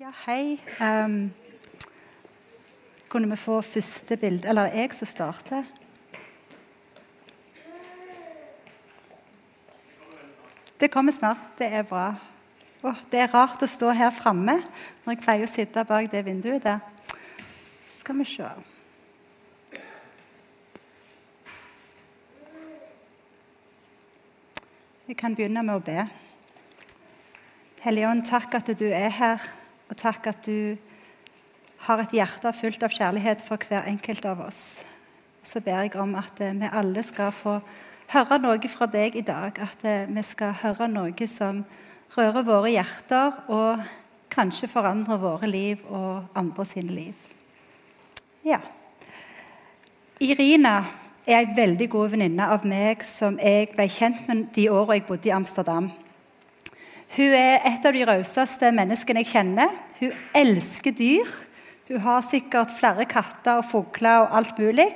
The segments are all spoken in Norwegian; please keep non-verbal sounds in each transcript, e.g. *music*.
Ja, hei. Um, kunne vi få første bilde? Eller er jeg som starter? Det kommer snart. Det er bra. Oh, det er rart å stå her framme når jeg pleier å sitte bak det vinduet der. Skal vi se. Jeg kan begynne med å be. Hellige Ånd, takk at du er her, og takk at du har et hjerte fullt av kjærlighet for hver enkelt av oss. Så ber jeg om at eh, vi alle skal få høre noe fra deg i dag. At eh, vi skal høre noe som rører våre hjerter, og kanskje forandrer våre liv og andre sine liv. Ja. Irina er ei veldig god venninne av meg som jeg ble kjent med de årene jeg bodde i Amsterdam. Hun er et av de rauseste menneskene jeg kjenner. Hun elsker dyr. Hun har sikkert flere katter og fugler og alt mulig.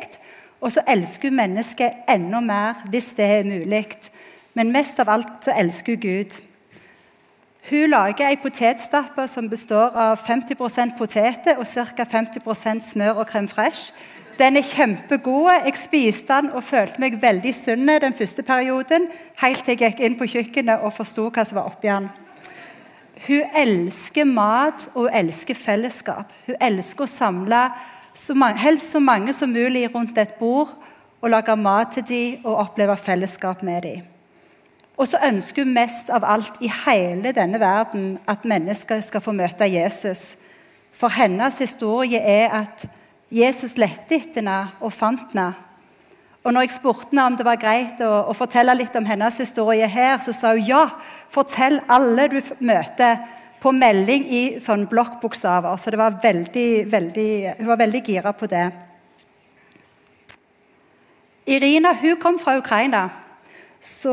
Og så elsker hun mennesket enda mer hvis det er mulig. Men mest av alt så elsker hun Gud. Hun lager ei potetstappe som består av 50% poteter og ca. 50 smør og crème fraîche. Den er kjempegod. Jeg spiste den og følte meg veldig sunn den første perioden, helt til jeg gikk inn på kjøkkenet og forsto hva som var oppi den. Hun elsker mat og hun elsker fellesskap. Hun elsker å samle så mange, helst så mange som mulig rundt et bord og lage mat til dem og oppleve fellesskap med dem. Og så ønsker hun mest av alt i hele denne verden at mennesker skal få møte Jesus. For hennes historie er at Jesus lette etter henne og fant henne. Og når jeg spurte henne om det var greit å, å, fortelle litt om hennes historie her, så sa hun ja, fortell alle du møter, på melding i sånn blokkbokstaver. Så det var veldig, veldig, hun var veldig gira på det. Irina hun kom fra Ukraina. Så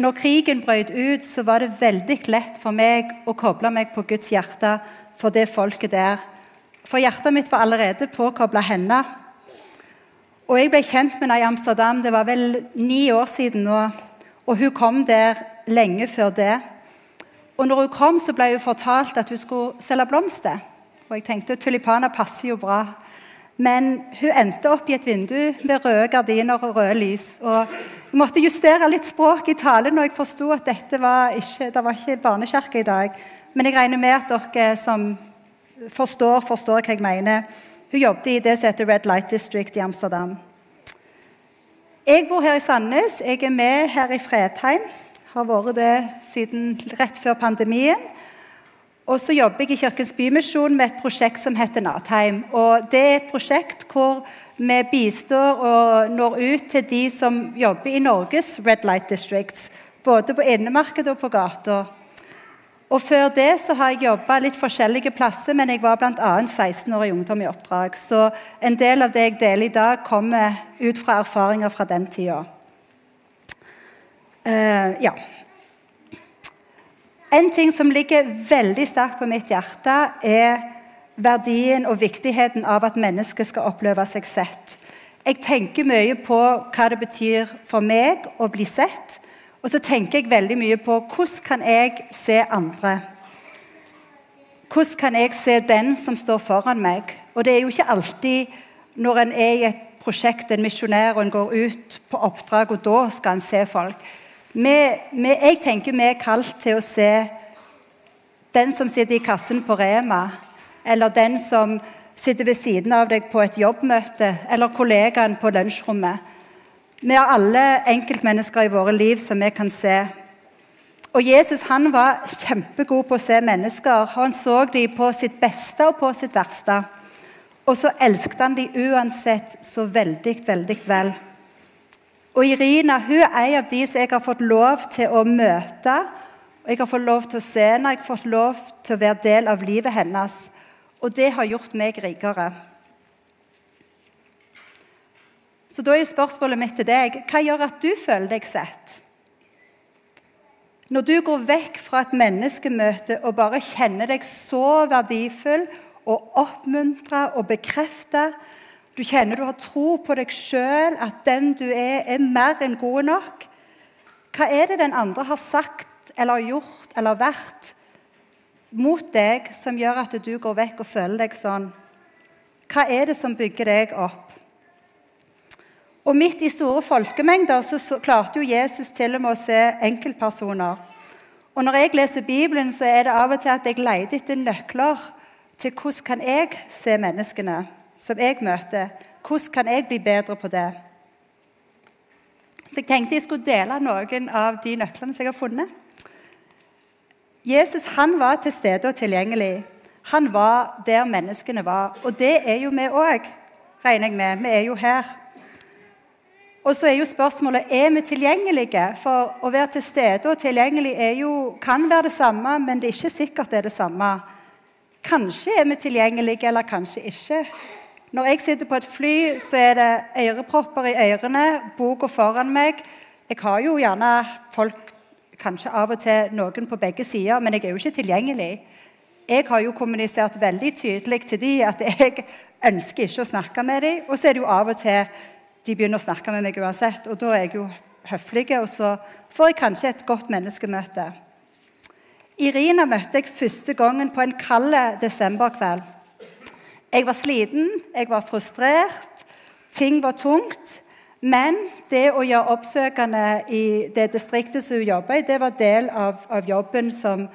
når krigen brøt ut, så var det veldig lett for meg å koble meg på Guds hjerte for det folket der for hjertet mitt var allerede påkobla henne. Og jeg ble kjent med henne i Amsterdam det var vel ni år siden nå. Og hun kom der lenge før det. Og når hun kom, så ble hun fortalt at hun skulle selge blomster. Og jeg tenkte tulipaner passer jo bra. Men hun endte opp i et vindu med røde gardiner og røde lys. Og jeg måtte justere litt språk i talen når jeg forsto at dette var ikke, det var ikke barnekirke i dag. Men jeg regner med at dere som forstår, forstår hva jeg mener. Hun jobbet i det som heter Red Light District i Amsterdam. Jeg bor her i Sandnes. Jeg er med her i Fredheim. Har vært det siden rett før pandemien. Og så jobber jeg i Kirkens Bymisjon med et prosjekt som heter Natheim. Og det er et prosjekt hvor vi bistår og når ut til de som jobber i Norges Red Light Districts. Både på innemarkedet og på gata. Og Før det så har jeg jobba litt forskjellige plasser, men jeg var bl.a. 16 år i Ungdom i oppdrag. Så en del av det jeg deler i dag, kommer ut fra erfaringer fra den tida. Uh, ja. En ting som ligger veldig sterkt på mitt hjerte, er verdien og viktigheten av at mennesket skal oppleve seg sett. Jeg tenker mye på hva det betyr for meg å bli sett. Og så tenker jeg veldig mye på hvordan kan jeg se andre? Hvordan kan jeg se den som står foran meg? Og det er jo ikke alltid når en er i et prosjekt, en misjonær, og en går ut på oppdrag, og da skal en se folk. Vi, vi, jeg tenker vi er kalt til å se den som sitter i kassen på Rema, eller den som sitter ved siden av deg på et jobbmøte, eller kollegaen på lunsjrommet. Vi har alle enkeltmennesker i våre liv som vi kan se. Og Jesus han var kjempegod på å se mennesker. Han så dem på sitt beste og på sitt verste. Og så elsket han dem uansett så veldig, veldig vel. Og Irina hun er en av de som jeg har fått lov til å møte. og Jeg har fått lov til å se henne, jeg har fått lov til å være del av livet hennes. Og det har gjort meg rikere. Så da er spørsmålet mitt til deg hva gjør at du føler deg sett? Når du går vekk fra et menneskemøte og bare kjenner deg så verdifull og oppmuntra og bekrefta Du kjenner du har tro på deg sjøl, at den du er, er mer enn god nok. Hva er det den andre har sagt eller gjort eller vært mot deg som gjør at du går vekk og føler deg sånn? Hva er det som bygger deg opp? Og Midt i store folkemengder så, klarte jo Jesus til og med å se enkeltpersoner. Og Når jeg leser Bibelen, så er det av og til at jeg leter etter nøkler til hvordan kan jeg se menneskene som jeg møter. Hvordan kan jeg bli bedre på det? Så jeg tenkte jeg skulle dele noen av de nøklene som jeg har funnet. Jesus han var til stede og tilgjengelig. Han var der menneskene var. Og det er jo vi òg, regner jeg med. Vi er jo her. Og så er jo spørsmålet er vi tilgjengelige. For å være til stede og tilgjengelig jo, kan være det samme, men det er ikke sikkert det er det samme. Kanskje er vi tilgjengelige, eller kanskje ikke. Når jeg sitter på et fly, så er det ørepropper i ørene, boka foran meg. Jeg har jo gjerne folk kanskje av og til noen på begge sider, men jeg er jo ikke tilgjengelig. Jeg har jo kommunisert veldig tydelig til dem at jeg ønsker ikke å snakke med dem. Og så er det jo av og til de begynner å snakke med meg uansett, og da er jeg jo høflig, og så får jeg kanskje et godt menneskemøte. Irina møtte jeg første gangen på en kald desemberkveld. Jeg var sliten, jeg var frustrert, ting var tungt. Men det å gjøre oppsøkende i det distriktet som hun jobber i, det var del av, av jobben som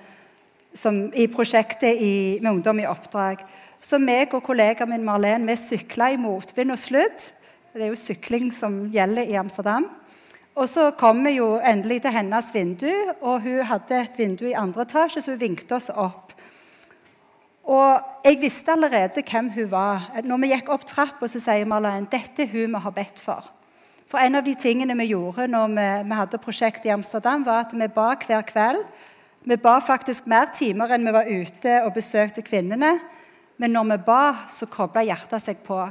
som, i prosjektet i, med Ungdom i oppdrag. Så meg og kollegaen min Marlene vi sykla i motvind og sludd. Det er jo sykling som gjelder i Amsterdam. Og så kom vi jo endelig til hennes vindu, og hun hadde et vindu i andre etasje, så hun vinket oss opp. Og jeg visste allerede hvem hun var. Når vi gikk opp trappa, sier Marlene dette er hun vi har bedt for. For en av de tingene vi gjorde når vi, vi hadde prosjekt i Amsterdam, var at vi ba hver kveld vi ba faktisk mer timer enn vi var ute og besøkte kvinnene. Men når vi ba, så kobla hjertet seg på.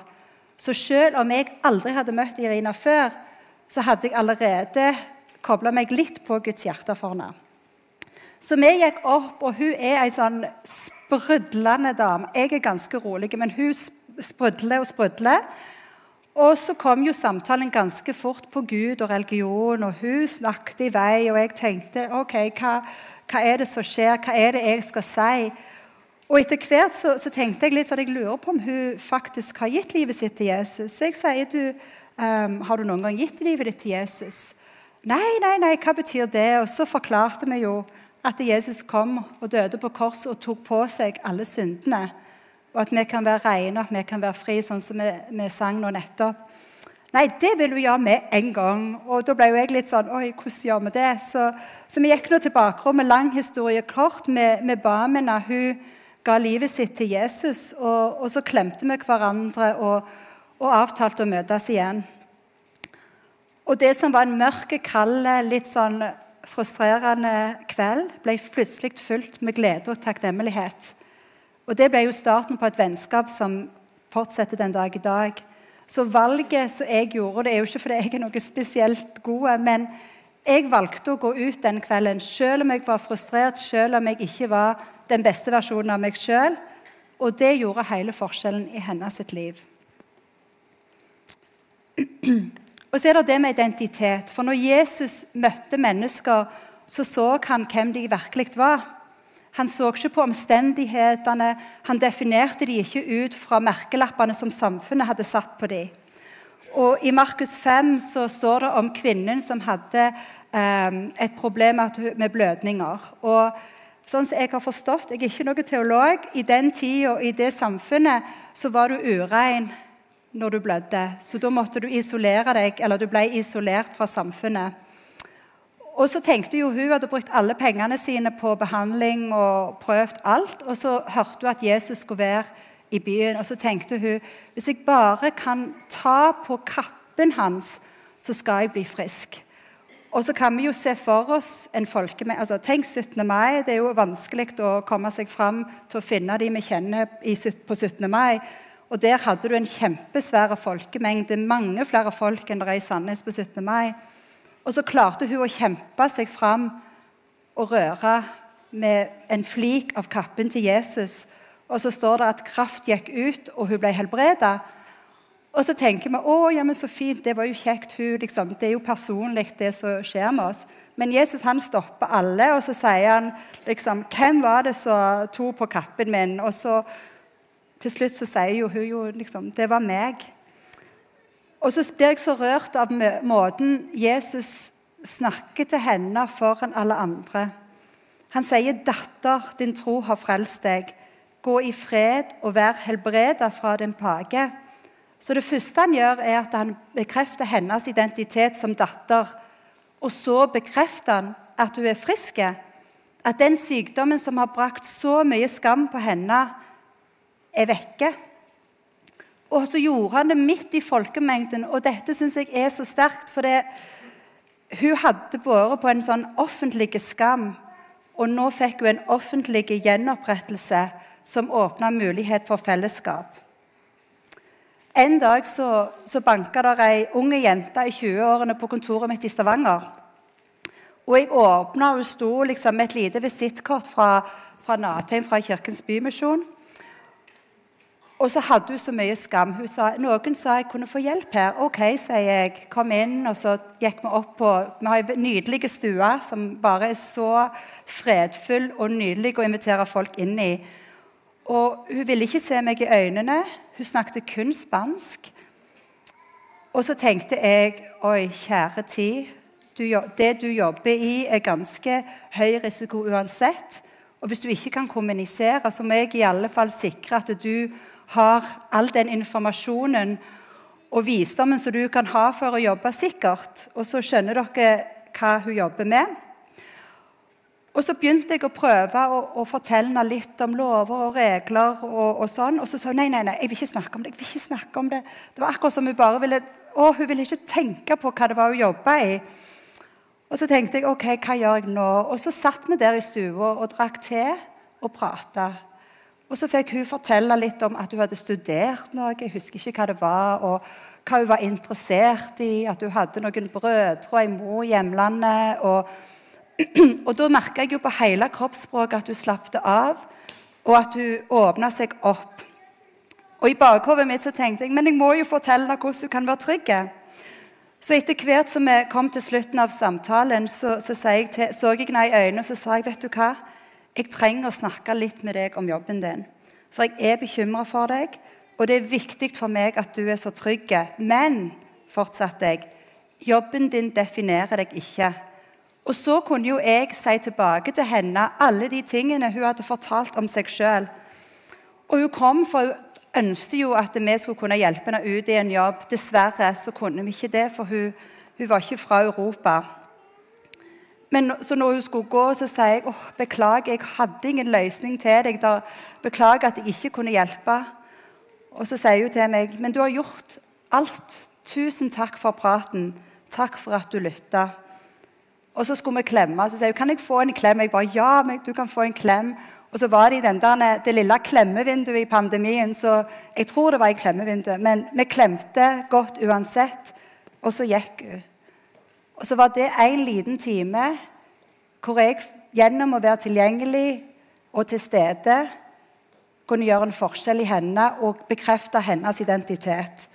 Så selv om jeg aldri hadde møtt Irina før, så hadde jeg allerede kobla meg litt på Guds hjerte for henne. Så vi gikk opp, og hun er ei sånn sprudlende dame. Jeg er ganske rolig, men hun sprudler og sprudler. Og så kom jo samtalen ganske fort på Gud og religion, og hun snakket i vei, og jeg tenkte OK, hva hva er det som skjer? Hva er det jeg skal si? Og etter hvert så, så tenkte jeg litt så jeg lurer på om hun faktisk har gitt livet sitt til Jesus. Så jeg sier du, um, har du noen gang gitt livet ditt til Jesus? Nei, nei, nei, hva betyr det? Og så forklarte vi jo at Jesus kom og døde på korset og tok på seg alle syndene. Og at vi kan være rene, at vi kan være fri, sånn som vi, vi sang nå nettopp. Nei, det vil hun gjøre med en gang. Og da ble jo jeg litt sånn Oi, hvordan gjør vi det? Så, så vi gikk nå til bakrommet. Lang historie kort. Med, med Bamena. Hun ga livet sitt til Jesus. Og, og så klemte vi hverandre og, og, avtalte å møtes igjen. Og det som var en mørk, kald, litt sånn frustrerende kveld, ble plutselig fulgt med glede og takknemlighet. Og det ble jo starten på et vennskap som fortsetter den dag i dag. Så valget som jeg gjorde, det er jo ikke fordi jeg er noe spesielt god, men jeg valgte å gå ut den kvelden selv om jeg var frustrert, selv om jeg ikke var den beste versjonen av meg sjøl. Og det gjorde hele forskjellen i hennes liv. *clears throat* Og så er det det med identitet. For når Jesus møtte mennesker, så så han hvem de virkelig var. Han så ikke på omstendighetene. Han definerte de ikke ut fra merkelappene som samfunnet hadde satt på dem. Og I Markus 5 så står det om kvinnen som hadde eh, et problem med blødninger. Og sånn som jeg har forstått, Jeg er ikke noen teolog. I den tida og i det samfunnet så var du urein når du blødde. Så da måtte du isolere deg, eller du ble isolert fra samfunnet. Og så tenkte jo Hun hadde brukt alle pengene sine på behandling og prøvd alt. Og så hørte hun at Jesus skulle være i byen. Og så tenkte hun hvis jeg bare kan ta på kappen hans, så skal jeg bli frisk. Og så kan vi jo se for oss en folkemengde altså, Tenk 17. mai. Det er jo vanskelig å komme seg fram til å finne de vi kjenner på 17. mai. Og der hadde du en kjempesvær folkemengde. Mange flere folk enn det er i Sandnes på 17. mai. Og så klarte hun å kjempe seg fram og røre med en flik av kappen til Jesus. Og så står det at kraft gikk ut, og hun ble helbreda. Og så tenker vi å, ja, men så fint, det var jo kjekt. Hun, liksom, det er jo personlig, det som skjer med oss. Men Jesus han stopper alle, og så sier han liksom Hvem var det som tok på kappen min? Og så til slutt så sier jo hun jo liksom Det var meg. Og så blir jeg så rørt av måten Jesus snakker til henne foran alle andre. Han sier, 'Datter, din tro har frelst deg. Gå i fred og vær helbreda fra din plage.' Så det første han gjør, er at han bekrefter hennes identitet som datter. Og så bekrefter han at hun er frisk. At den sykdommen som har brakt så mye skam på henne, er vekke. Og så gjorde han det midt i folkemengden, og dette syns jeg er så sterkt. For det, hun hadde båret på en sånn offentlig skam, og nå fikk hun en offentlig gjenopprettelse som åpna mulighet for fellesskap. En dag så, så banka der ei unge jente i 20-årene på kontoret mitt i Stavanger. Og jeg åpna, og hun sto liksom med et lite visittkort fra, fra Natheim, fra Kirkens Bymisjon. Og så hadde hun så mye skam. Hun sa, Noen sa jeg kunne få hjelp her. OK, sier jeg. Kom inn. Og så gikk vi opp på Vi har ei nydelig stue som bare er så fredfull og nydelig å invitere folk inn i. Og hun ville ikke se meg i øynene. Hun snakket kun spansk. Og så tenkte jeg Oi, kjære tid. Du, det du jobber i, er ganske høy risiko uansett. Og hvis du ikke kan kommunisere, så må jeg i alle fall sikre at du har all den informasjonen og visdommen som du kan ha for å jobbe sikkert. Og så skjønner dere hva hun jobber med. Og så begynte jeg å prøve å, å fortelle litt om lover og regler. Og, og sånn, og så sa hun nei, nei, nei, jeg vil ikke snakke om det. jeg vil ikke snakke om Det Det var akkurat som hun bare ville å, hun ville ikke tenke på hva det var hun jobba i. Og så tenkte jeg ok, hva gjør jeg nå? Og så satt vi der i stua og drakk te og prata. Og så fikk hun fortelle litt om at hun hadde studert noe. Jeg husker ikke hva det var. og hva hun var interessert i, at hun hadde noen brødre og en mor i hjemlandet. og Og da merka jeg jo på hele kroppsspråket at hun slapp av, og at hun åpna seg opp. Og I bakhodet mitt så tenkte jeg men jeg må jo fortelle henne hvordan hun kan være trygg. Så etter hvert som vi kom til slutten av samtalen, så, så, jeg til, så jeg henne i øynene og så sa jeg, vet du hva? Jeg trenger å snakke litt med deg om jobben din. For jeg er bekymra for deg, og det er viktig for meg at du er så trygg. Men, fortsatte jeg, jobben din definerer deg ikke. Og så kunne jo jeg si tilbake til henne alle de tingene hun hadde fortalt om seg sjøl. Og hun kom, for hun ønsket jo at vi skulle kunne hjelpe henne ut i en jobb. Dessverre så kunne vi ikke det, for hun, hun var ikke fra Europa. Men så når hun skulle gå, så sier jeg oh, beklager, jeg hadde ingen løsning til deg. Da. Beklager at jeg ikke kunne hjelpe. Og så sier hun til meg men du har gjort alt. Tusen takk for praten. Takk for at du lytta. Og så skulle vi klemme. Så sier hun kan jeg få en klem. Jeg bare ja, du kan få en klem. Og så var det i den der, det lille klemmevinduet i pandemien. Så jeg tror det var i klemmevinduet. Men vi klemte godt uansett. Og så gikk hun. Og så var det en liten time hvor jeg gjennom å være tilgjengelig og til stede kunne gjøre en forskjell i henne og bekrefte hennes identitet.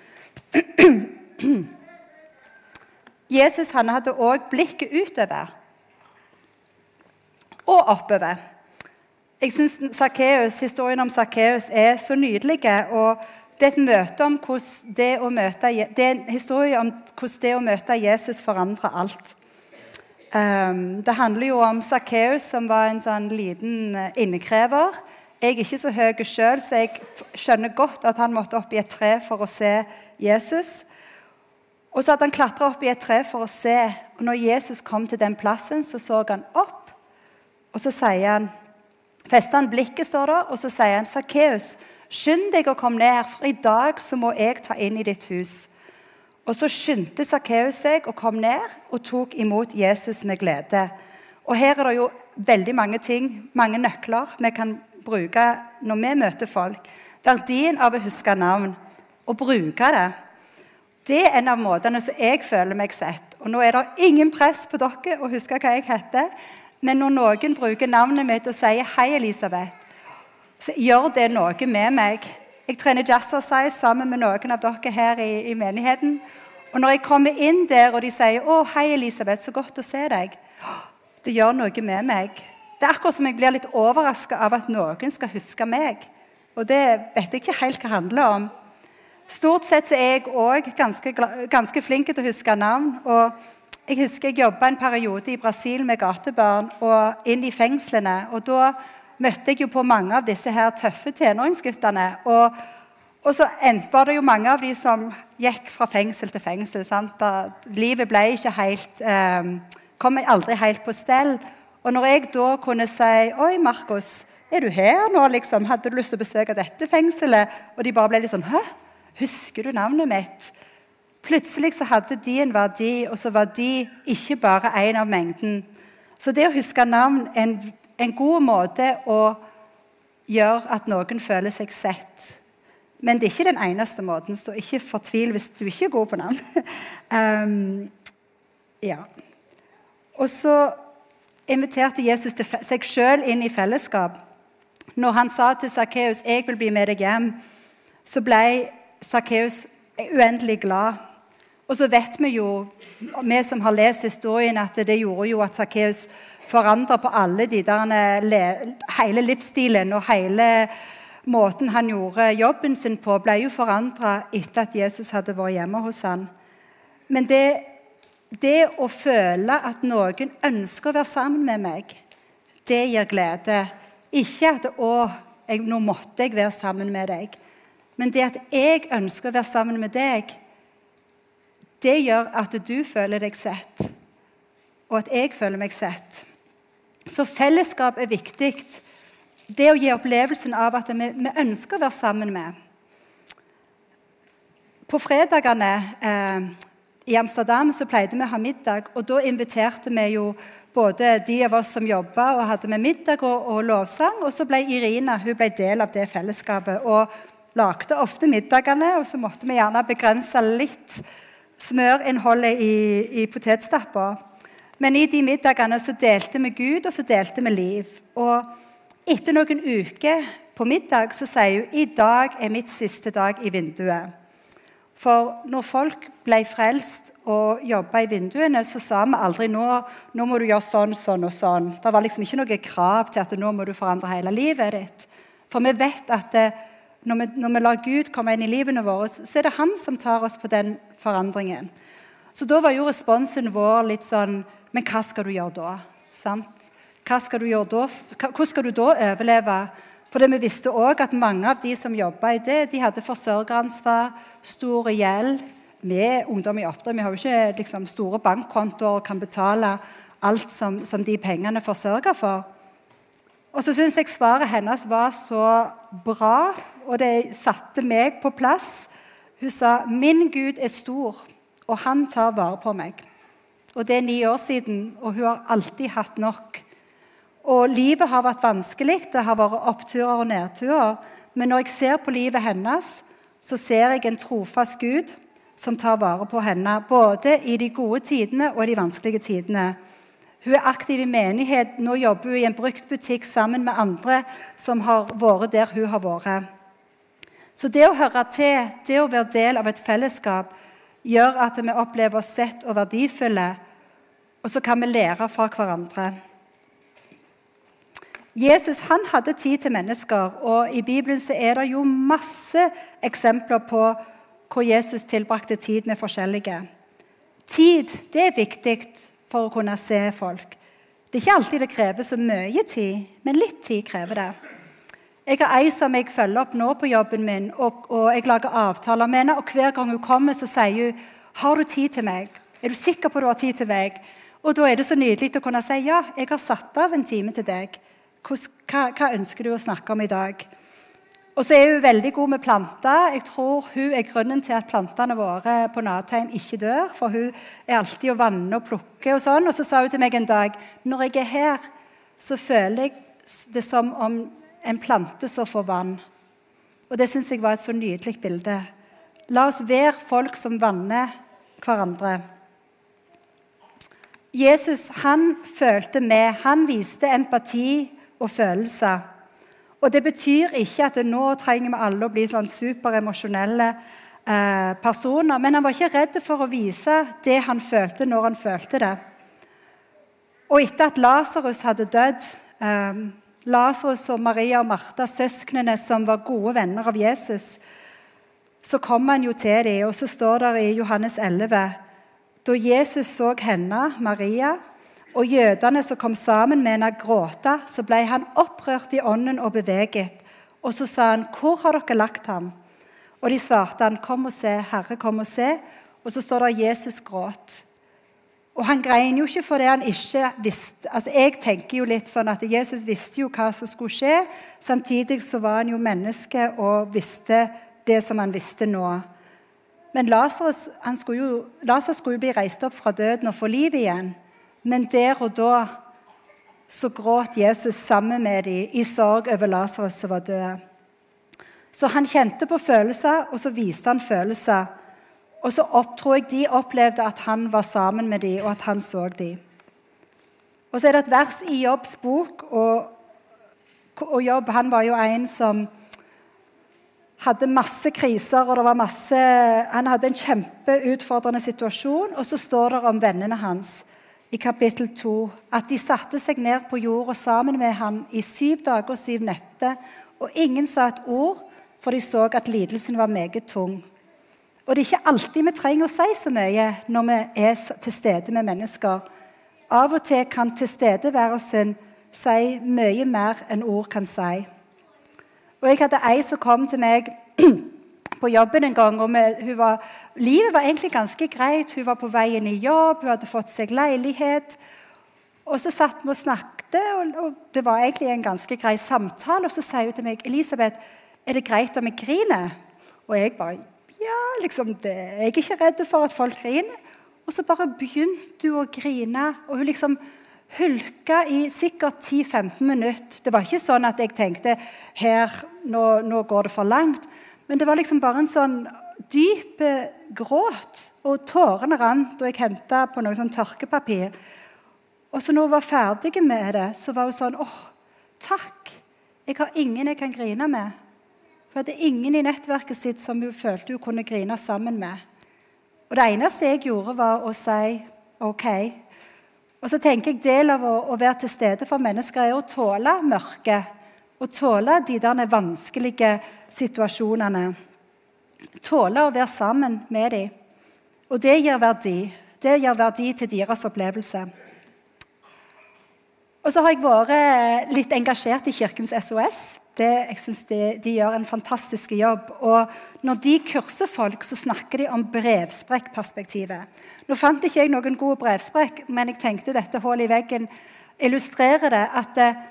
*clears throat* Jesus han hadde òg blikket utover og oppover. Jeg synes Historien om Sakkeus er så nydelig. og Det er, det, møte, det er en historie om hvordan det å møte Jesus forandrer alt. Um, det handler jo om Sakkeus, som var en sånn liten eh, innekrever. Jeg er ikke så høy sjøl, så jeg skjønner godt at han måtte opp i et tre for å se Jesus. Og så hadde han klatra opp i et tre for å se. Og når Jesus kom til den plassen, så så han opp. Og så sier han, fester han blikket, står det, og så sier han, 'Sakkeus, skynd deg å komme ned, for i dag så må jeg ta inn i ditt hus.' Og så skyndte Sakkeus seg og kom ned og tok imot Jesus med glede. Og her er det jo veldig mange ting, mange nøkler, vi kan bruke når vi møter folk. Verdien av å huske navn og bruke det. Det er en av måtene som jeg føler meg sett. Og Nå er det ingen press på dere å huske hva jeg heter. Men når noen bruker navnet mitt og sier 'Hei, Elisabeth', så gjør det noe med meg. Jeg trener jazzercise sammen med noen av dere her i, i, menigheten. Og når jeg kommer inn der, og de sier 'Å, hei, Elisabeth, så godt å se deg', det gjør noe med meg. Det er akkurat som jeg blir litt overraska av at noen skal huske meg. Og det vet jeg ikke helt hva det handler om. Stort sett så er jeg òg ganske, ganske flink til å huske navn. og jeg husker jeg jobba en periode i Brasil med gatebarn og inn i fengslene. og Da møtte jeg jo på mange av disse her tøffe tenåringsguttene. Og, og så var det jo mange av de som gikk fra fengsel til fengsel. Livet ble ikke helt eh, Kom aldri helt på stell. Og når jeg da kunne si 'Oi, Markus, er du her nå?' liksom, 'Hadde du lyst til å besøke dette fengselet?' Og de bare ble litt sånn 'Hæ? Husker du navnet mitt?' Plutselig så hadde de en verdi, og så var de ikke bare en av mengden. Så det å huske navn er en, en god måte å gjøre at noen føler seg sett. Men det er ikke den eneste måten, så ikke fortvil hvis du ikke er god på navn. *laughs* um, ja. Og så inviterte Jesus seg sjøl inn i fellesskap. Når han sa til Sakkeus 'Jeg vil bli med deg hjem', så ble Sakkeus uendelig glad. Og så vet vi jo, vi som har lest historien, at det gjorde jo at Sakkeus forandra på alle de der Hele livsstilen og hele måten han gjorde jobben sin på, ble jo forandra etter at Jesus hadde vært hjemme hos han. Men det, det å føle at noen ønsker å være sammen med meg, det gir glede. Ikke at 'Å, jeg, nå måtte jeg være sammen med deg'. Men det at jeg ønsker å være sammen med deg, det gjør at du føler deg sett, og at jeg føler meg sett. Så fellesskap er viktig. Det å gi opplevelsen av at vi, vi ønsker å være sammen med. På fredagene eh, i Amsterdam så pleide vi å ha middag, og da inviterte vi jo både de av oss som jobba og hadde med middag og, og lovsang, og så ble Irina hun ble del av det fellesskapet. og lagde ofte middagene, og så måtte vi gjerne begrense litt smørinnholdet i, i potetstappa. Men i de middagene så delte vi Gud, og så delte vi liv. Og etter noen uker på middag så sier hun i dag er mitt siste dag i vinduet. For når folk ble frelst og jobba i vinduene, så sa vi aldri nå, nå må du gjøre sånn, sånn og sånn. Det var liksom ikke noe krav til at nå må du forandre hele livet ditt. For vi vet at det, når vi, når vi, lar Gud komme inn i livene våre, så er det han som tar oss på den forandringen. Så da var jo responsen vår litt sånn Men hva skal du gjøre da? Sant? Hva skal du gjøre da? Hvordan skal du da overleve? For vi visste òg at mange av de som jobba i det, de hadde forsørgeransvar, stor gjeld. Vi ungdom i oppdrag vi har jo ikke liksom, store bankkontoer og kan betale alt som, som de pengene forsørger for. Og så syns jeg svaret hennes var så bra og det satte meg på plass. Hun sa 'Min Gud er stor, og han tar vare på meg'. Og Det er ni år siden, og hun har alltid hatt nok. Og Livet har vært vanskelig, det har vært oppturer og nedturer. Men når jeg ser på livet hennes, så ser jeg en trofast Gud som tar vare på henne, både i de gode tidene og de vanskelige tidene. Hun er aktiv i menighet. Nå jobber hun i en bruktbutikk sammen med andre som har vært der hun har vært. Så det å høre til, det å være del av et fellesskap, gjør at vi opplever oss sett og verdifulle, og så kan vi lære fra hverandre. Jesus han hadde tid til mennesker, og i Bibelen så er det jo masse eksempler på hvor Jesus tilbrakte tid med forskjellige. Tid det er viktig for å kunne se folk. Det er ikke alltid det krever så mye tid, men litt tid krever det. Jeg har ei som jeg følger opp nå på jobben min, og, og, jeg lager avtaler med henne. og Hver gang hun kommer, så sier hun har du tid til meg. Er du sikker på at du har tid til meg? Og Da er det så nydelig å kunne si ja, jeg har satt av en time til deg. Hva, hva ønsker du å snakke om i dag? Og så er hun veldig god med planter. Jeg tror hun er grunnen til at plantene våre på Natheim ikke dør. For hun er alltid å vanne og plukke og sånn. Og så sa hun til meg en dag når jeg er her, så føler jeg det som om en plante som får vann. Og Det syns jeg var et så nydelig bilde. La oss være folk som vanner hverandre. Jesus han følte med. Han viste empati og følelser. Og det betyr ikke at nå trenger vi alle å bli sånn superemosjonelle eh, personer. Men han var ikke redd for å vise det han følte, når han følte det. Og etter at Lasarus hadde dødd eh, Lasarus og Maria og Martha, søsknene som var gode venner av Jesus, så kom han jo til dem, og så står det i Johannes 11 Da Jesus så henne, Maria, og jødene som kom sammen med henne, gråte, så ble han opprørt i ånden og beveget. Og så sa han, 'Hvor har dere lagt ham?' Og de svarte han, 'Kom og se, Herre, kom og se.' Og så står det Jesus gråt. Og han grein jo ikke fordi han ikke visste altså Jeg tenker jo litt sånn at Jesus visste jo hva som skulle skje. Samtidig så var han jo menneske og visste det som han visste nå. Men Lasarus skulle, skulle jo bli reist opp fra døden og få liv igjen. Men der og da så gråt Jesus sammen med dem i sorg over Lasarus som var død. Så han kjente på følelser, og så viste han følelser. Og så opp, tror jeg de opplevde at han var sammen med dem, og at han så dem. Og så er det et vers i Jobbs bok, og, og Jobb han var jo en som hadde masse kriser, og det var masse, han hadde en kjempeutfordrende situasjon. Og så står det om vennene hans i kapittel 2 at de satte seg ned på jorda sammen med ham i syv dager og syv netter, og ingen sa et ord, for de så at lidelsen var meget tung. Og det er ikke alltid vi trenger å si så mye når vi er til stede med mennesker. Av og til kan tilstedeværelsen si mye mer enn ord kan si. Og Jeg hadde ei som kom til meg *clears throat* på jobben en gang. og med, var, Livet var egentlig ganske greit. Hun var på veien i jobb, hun hadde fått seg leilighet. Og så satt vi og snakket, og, og det var egentlig en ganske grei samtale. Og så sier hun til meg Elisabeth, er det greit om jeg griner. Og jeg bare Ja, liksom, det, jeg er ikke redd for at folk griner. Og så bare begynte hun å grine. Og hun liksom hulka i sikkert 10-15 minutter. Det var ikke sånn at jeg tenkte her, nå, nå går det for langt. Men det var liksom bare en sånn dyp gråt, og tårene rant. Og jeg henta på noe sånn tørkepapir. Og så når hun var ferdig med det, så var hun sånn åh, takk. Jeg har ingen jeg kan grine med. For det er ingen i nettverket sitt som hun følte hun kunne grine sammen med. Og det eneste jeg gjorde, var å si OK. Og så tenker jeg Del av å, å være til stede for mennesker er å tåle mørket Å tåle de der vanskelige situasjonene. Tåle å være sammen med dem. Og det gir verdi. Det gir verdi til deres opplevelse. Og så har jeg vært litt engasjert i Kirkens SOS. Det, jeg synes de, de, gjør en fantastisk jobb. Og når de kurser folk, så snakker de om brevsprekkperspektivet. Nå fant ikke jeg noen gode brevsprekk, men jeg tenkte dette hullet i veggen illustrerer det. at eh,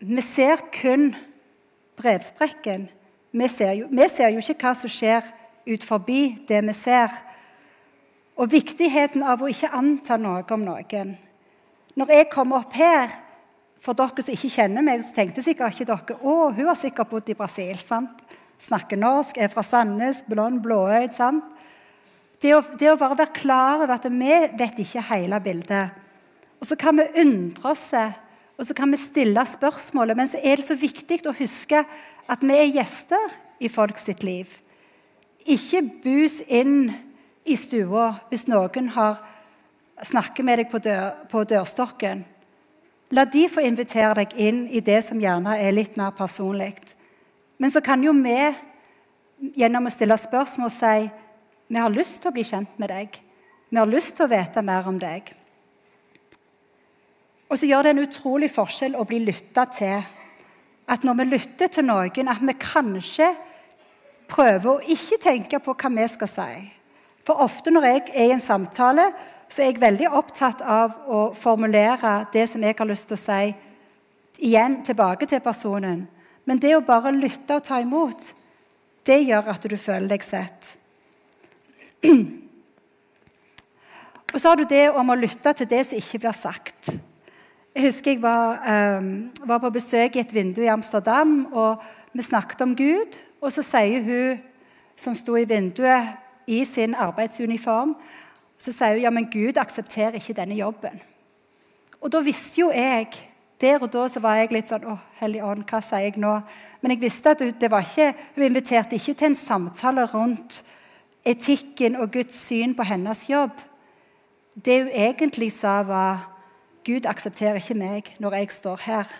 vi ser kun brevsprekken. Vi ser, jo, vi ser jo ikke hva som skjer ut forbi det vi ser. Og viktigheten av å ikke anta noe om noen. Når jeg kommer opp her, for dere som ikke kjenner meg, så tenkte sikkert ikke dere å, hun har sikkert bodd i Brasil. sant? Snakker norsk, er fra Sandnes, blond, blåøyd. sant? Det å, det å bare være klar over at vi vet ikke hele bildet. Og så kan vi undre oss og så kan vi stille spørsmålet. Men så er det så viktig å huske at vi er gjester i folk sitt liv. Ikke bus inn i stua hvis noen har snakker med deg på, dør, på dørstokken. La de få invitere deg inn i det som gjerne er litt mer personlig. Men så kan jo vi gjennom å stille spørsmål si vi har lyst til å bli kjent med deg. Vi har lyst til å vite mer om deg. Og så gjør det en utrolig forskjell å bli lytta til. At når vi lytter til noen, at vi kanskje prøver å ikke tenke på hva vi skal si. For ofte når jeg er i en samtale, så er jeg veldig opptatt av å formulere det som jeg har lyst til å si, igjen tilbake til personen. Men det å bare lytte og ta imot, det gjør at du føler deg sett. Og så har du det om å lytte til det som ikke blir sagt. Jeg husker jeg var, um, var, på besøk i et vindu i Amsterdam, og vi snakket om Gud. Og så sier hun som sto i vinduet i sin arbeidsuniform, så sier hun ja, men Gud aksepterer ikke denne jobben. Og da visste jo jeg Der og da så var jeg litt sånn Å, Hellig Ånd, hva sier jeg nå? Men jeg visste at det var ikke, hun inviterte ikke til en samtale rundt etikken og Guds syn på hennes jobb. Det hun egentlig sa, var Gud aksepterer ikke meg når jeg står her.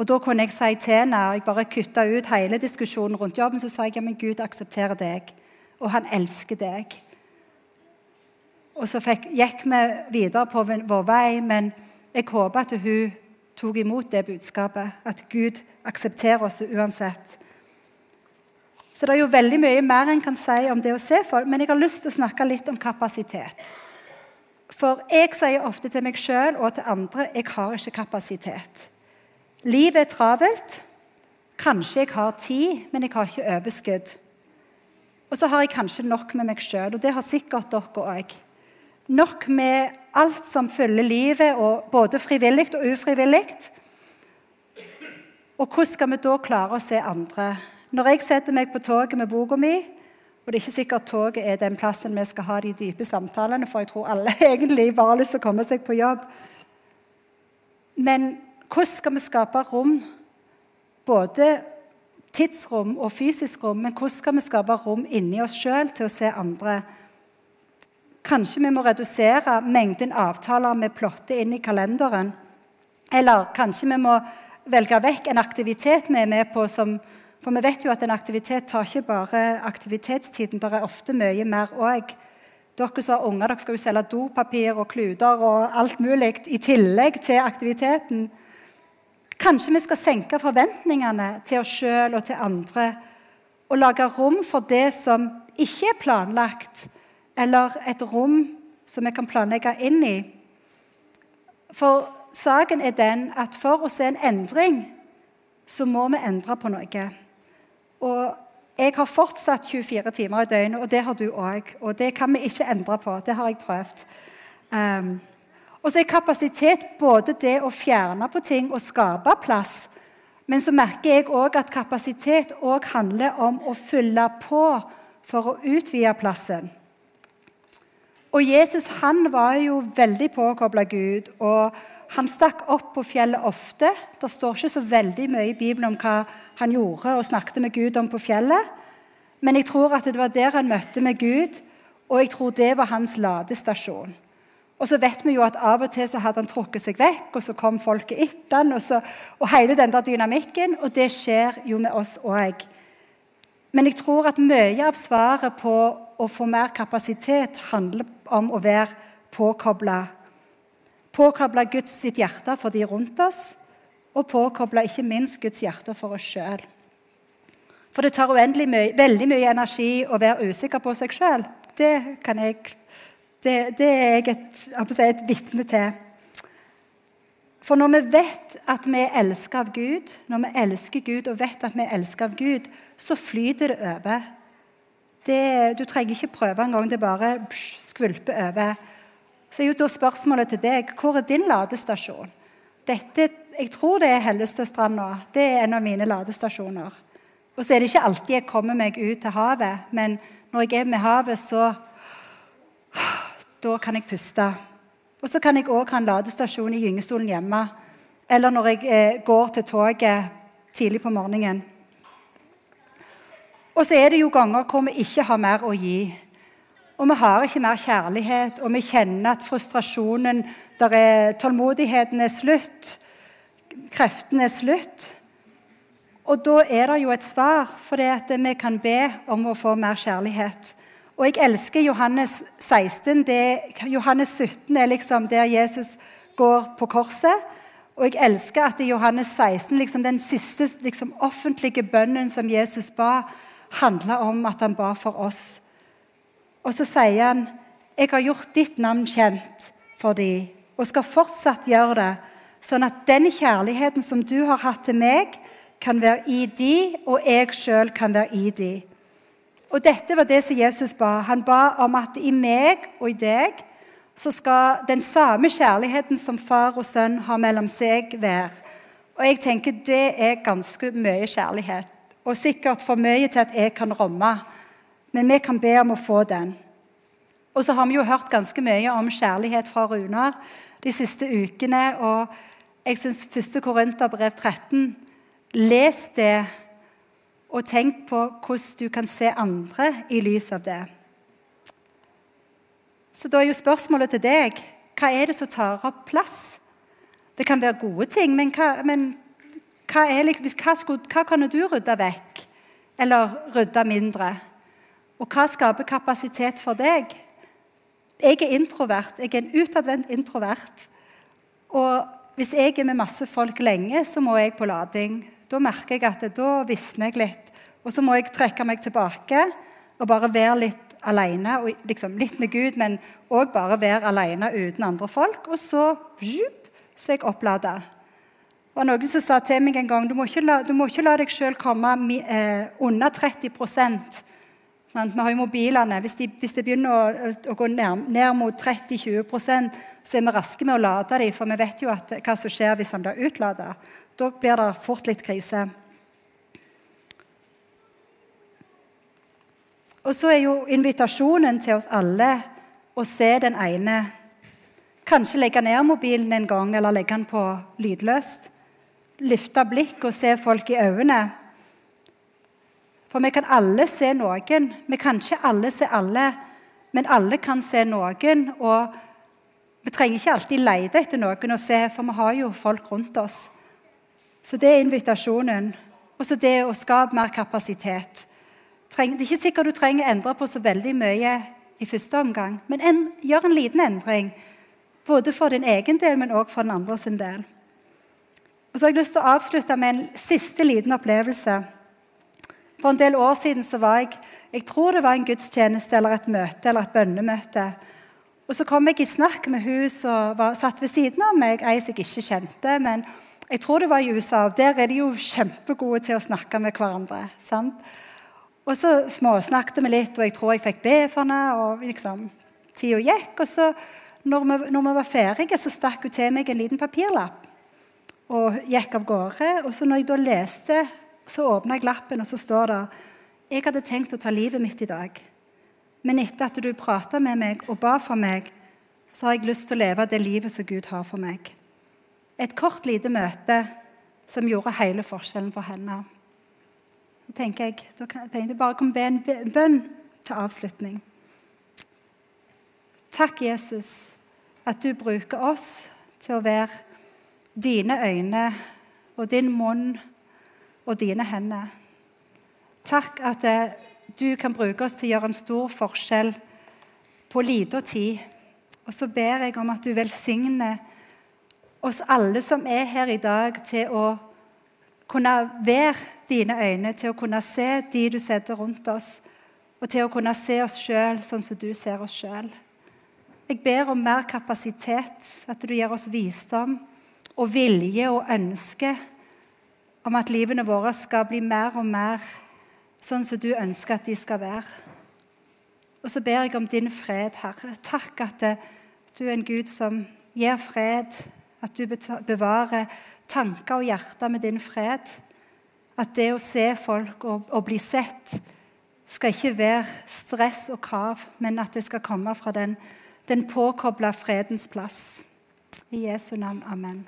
Og Da kunne jeg si til henne, og jeg bare kutta ut hele diskusjonen rundt jobben, så sa jeg ja, men Gud aksepterer deg, og han elsker deg. Og Så fikk, gikk vi videre på vår vei, men jeg håper at hun tok imot det budskapet. At Gud aksepterer oss uansett. Så det er jo veldig mye mer en kan si om det å se folk, men jeg har lyst til å snakke litt om kapasitet. For jeg sier ofte til meg sjøl og til andre jeg har ikke kapasitet. Livet er travelt. Kanskje jeg har tid, men jeg har ikke overskudd. Og så har jeg kanskje nok med meg sjøl, og det har sikkert dere òg. Nok med alt som følger livet, både frivillig og ufrivillig. Og hvordan skal vi da klare å se andre? Når jeg setter meg på toget med boka mi og det er ikke sikkert toget er den plassen vi skal ha de dype samtalene, for jeg tror alle *laughs* egentlig bare har lyst til å komme seg på jobb. Men hvordan skal vi skape rom, både tidsrom og fysisk rom, men hvordan skal vi skape rom inni oss sjøl til å se andre? Kanskje vi må redusere mengden avtaler vi plotter inn i kalenderen. Eller kanskje vi må velge vekk en aktivitet vi er med på som For vi vet jo at en aktivitet tar ikke bare aktivitetstiden, det er ofte mye mer òg. Dere som har unger, dere skal jo selge dopapir og kluter og alt mulig i tillegg til aktiviteten. Kanskje vi skal senke forventningene til oss sjøl og til andre og lage rom for det som ikke er planlagt, eller et rom som vi kan planlegge inn i. For saken er den at for å se en endring, så må vi endre på noe. Og jeg har fortsatt 24 timer i døgnet, og det har du òg. Og det kan vi ikke endre på. Det har jeg prøvd. Um, og så er kapasitet både det å fjerne på ting og skape plass. Men så merker jeg òg at kapasitet òg handler om å fylle på for å utvide plassen. Og Jesus han var jo veldig påkobla Gud. og han stakk opp på fjellet ofte. Det står ikke så veldig mye i Bibelen om hva han gjorde og snakket med Gud om på fjellet. Men jeg tror at det var der han møtte med Gud, og jeg tror det var hans ladestasjon. Og så vet vi jo at Av og til så hadde han trukket seg vekk, og så kom folket etter han, og, så, og hele den der dynamikken. Og det skjer jo med oss òg. Men jeg tror at mye av svaret på å få mer kapasitet handler om å være påkobla Påkobla Guds sitt hjerte for de rundt oss, og påkobla ikke minst Guds hjerte for oss sjøl. For det tar uendelig mye, veldig mye energi å være usikker på seg sjøl. Det, det, det, er jeg et, si, et vitne til. For når vi vet at vi er elsket av Gud, når vi elsker Gud og vet at vi er elsket av Gud, så flyter det over. Det, du trenger ikke prøve engang. Det bare skvulper over. Så er jo da spørsmålet til deg hvor er din ladestasjon? Dette, jeg tror det er Hellestadstranda. Det er en av mine ladestasjoner. Og så er det ikke alltid jeg kommer meg ut til havet, men når jeg er med havet, så Da kan jeg puste. Og så kan jeg òg ha en ladestasjon i gyngestolen hjemme. Eller når jeg eh, går til toget tidlig på morgenen. Og så er det jo ganger hvor vi ikke har mer å gi. Og vi har ikke mer kjærlighet, og vi kjenner at frustrasjonen der er, Tålmodigheten er slutt. Kreftene er slutt. Og da er det jo et svar, for det at vi kan be om å få mer kjærlighet. Og jeg elsker Johannes 16. Det, Johannes 17 er liksom der Jesus går på korset. Og jeg elsker at i Johannes 16, liksom den siste liksom, offentlige bønnen som Jesus ba, handla om at han ba for oss. Og så sier han, 'Jeg har gjort ditt navn kjent for dem, og skal fortsatt gjøre det,' 'sånn at den kjærligheten som du har hatt til meg, kan være i de, og jeg sjøl kan være i de.' Og Dette var det som Jesus ba. Han ba om at i meg og i deg så skal den samme kjærligheten som far og sønn har mellom seg, være. Og jeg tenker Det er ganske mye kjærlighet, og sikkert for mye til at jeg kan romme men vi kan be om å få den. Og så har vi jo hørt ganske mye om kjærlighet fra Runar de siste ukene. og Jeg syns 1. Korinterbrev 13 Les det, og tenk på hvordan du kan se andre i lys av det. Så da er jo spørsmålet til deg hva er det som tar opp plass? Det kan være gode ting, men hva, men hva, liksom, hva, skulle, hva kunne du rydde vekk? Eller rydde mindre? Og hva skaper kapasitet for deg? Jeg er introvert. Jeg er en utadvendt introvert. Og hvis jeg er med masse folk lenge, så må jeg på lading. Da merker jeg at da visner jeg litt. Og så må jeg trekke meg tilbake og bare være litt alene. Og liksom litt med Gud, men òg bare være alene uten andre folk. Og så så er jeg opplada. Det var noen som sa til meg en gang du må ikke la, må ikke la deg sjøl komme eh, under 30 vi har jo mobilene. Hvis de, hvis det begynner å, å, gå ned, ned mot 30-20% så er vi raske med å lade dem, for vi vet jo at, hva som skjer hvis han blir utlada. Da blir det fort litt krise. Og så er jo invitasjonen til oss alle å se den ene. Kanskje legge ned mobilen en gang, eller legge den på lydløst. Løfte blikk og se folk i øynene. For vi kan alle se noen. Vi kan ikke alle se alle, men alle kan se noen. Og vi trenger ikke alltid lete etter noen å se, for vi har jo folk rundt oss. Så det er invitasjonen. Og så det å skape mer kapasitet. Det er ikke sikkert du trenger å endre på så veldig mye i første omgang, men en, gjør en liten endring. Både for din egen del, men òg for den andre sin del. Og så har jeg lyst til å avslutte med en siste liten opplevelse. For en del år siden så var jeg jeg tror det var en gudstjeneste eller et møte eller et bønnemøte. Og Så kom jeg i snakk med hun som satt ved siden av meg, ei som jeg ikke kjente. Men jeg tror det var i USA, og der er de jo kjempegode til å snakke med hverandre. sant? Og så småsnakket vi litt, og jeg tror jeg fikk be for henne. og liksom, Tida gikk. Og så, når vi, når vi var ferdige, så stakk hun til meg en liten papirlapp og gikk av gårde. Og så når jeg da leste så åpna jeg lappen, og så står det Jeg hadde tenkt å ta livet mitt i dag. Men etter at du prata med meg og ba for meg, så har jeg lyst til å leve det livet som Gud har for meg. Et kort, lite møte som gjorde hele forskjellen for henne. Så tenker jeg, Da kan jeg bare komme be en bønn til avslutning. Takk, Jesus, at du bruker oss til å være dine øyne og din munn og dine hender. Takk at eh, du kan bruke oss til å gjøre en stor forskjell på liten tid. Og så ber jeg om at du velsigner oss alle som er her i dag, til å kunne være dine øyne, til å kunne se de du setter rundt oss, og til å kunne se oss sjøl sånn som du ser oss sjøl. Jeg ber om mer kapasitet, at du gir oss visdom og vilje og ønske om at livene våre skal bli mer og mer sånn som du ønsker at de skal være. Og så ber jeg om din fred, Herre. Takk at du er en Gud som gir fred, at du bevarer tanker og hjerter med din fred. At det å se folk og, og bli sett skal ikke være stress og krav, men at det skal komme fra den, den påkobla fredens plass. I Jesu navn. Amen.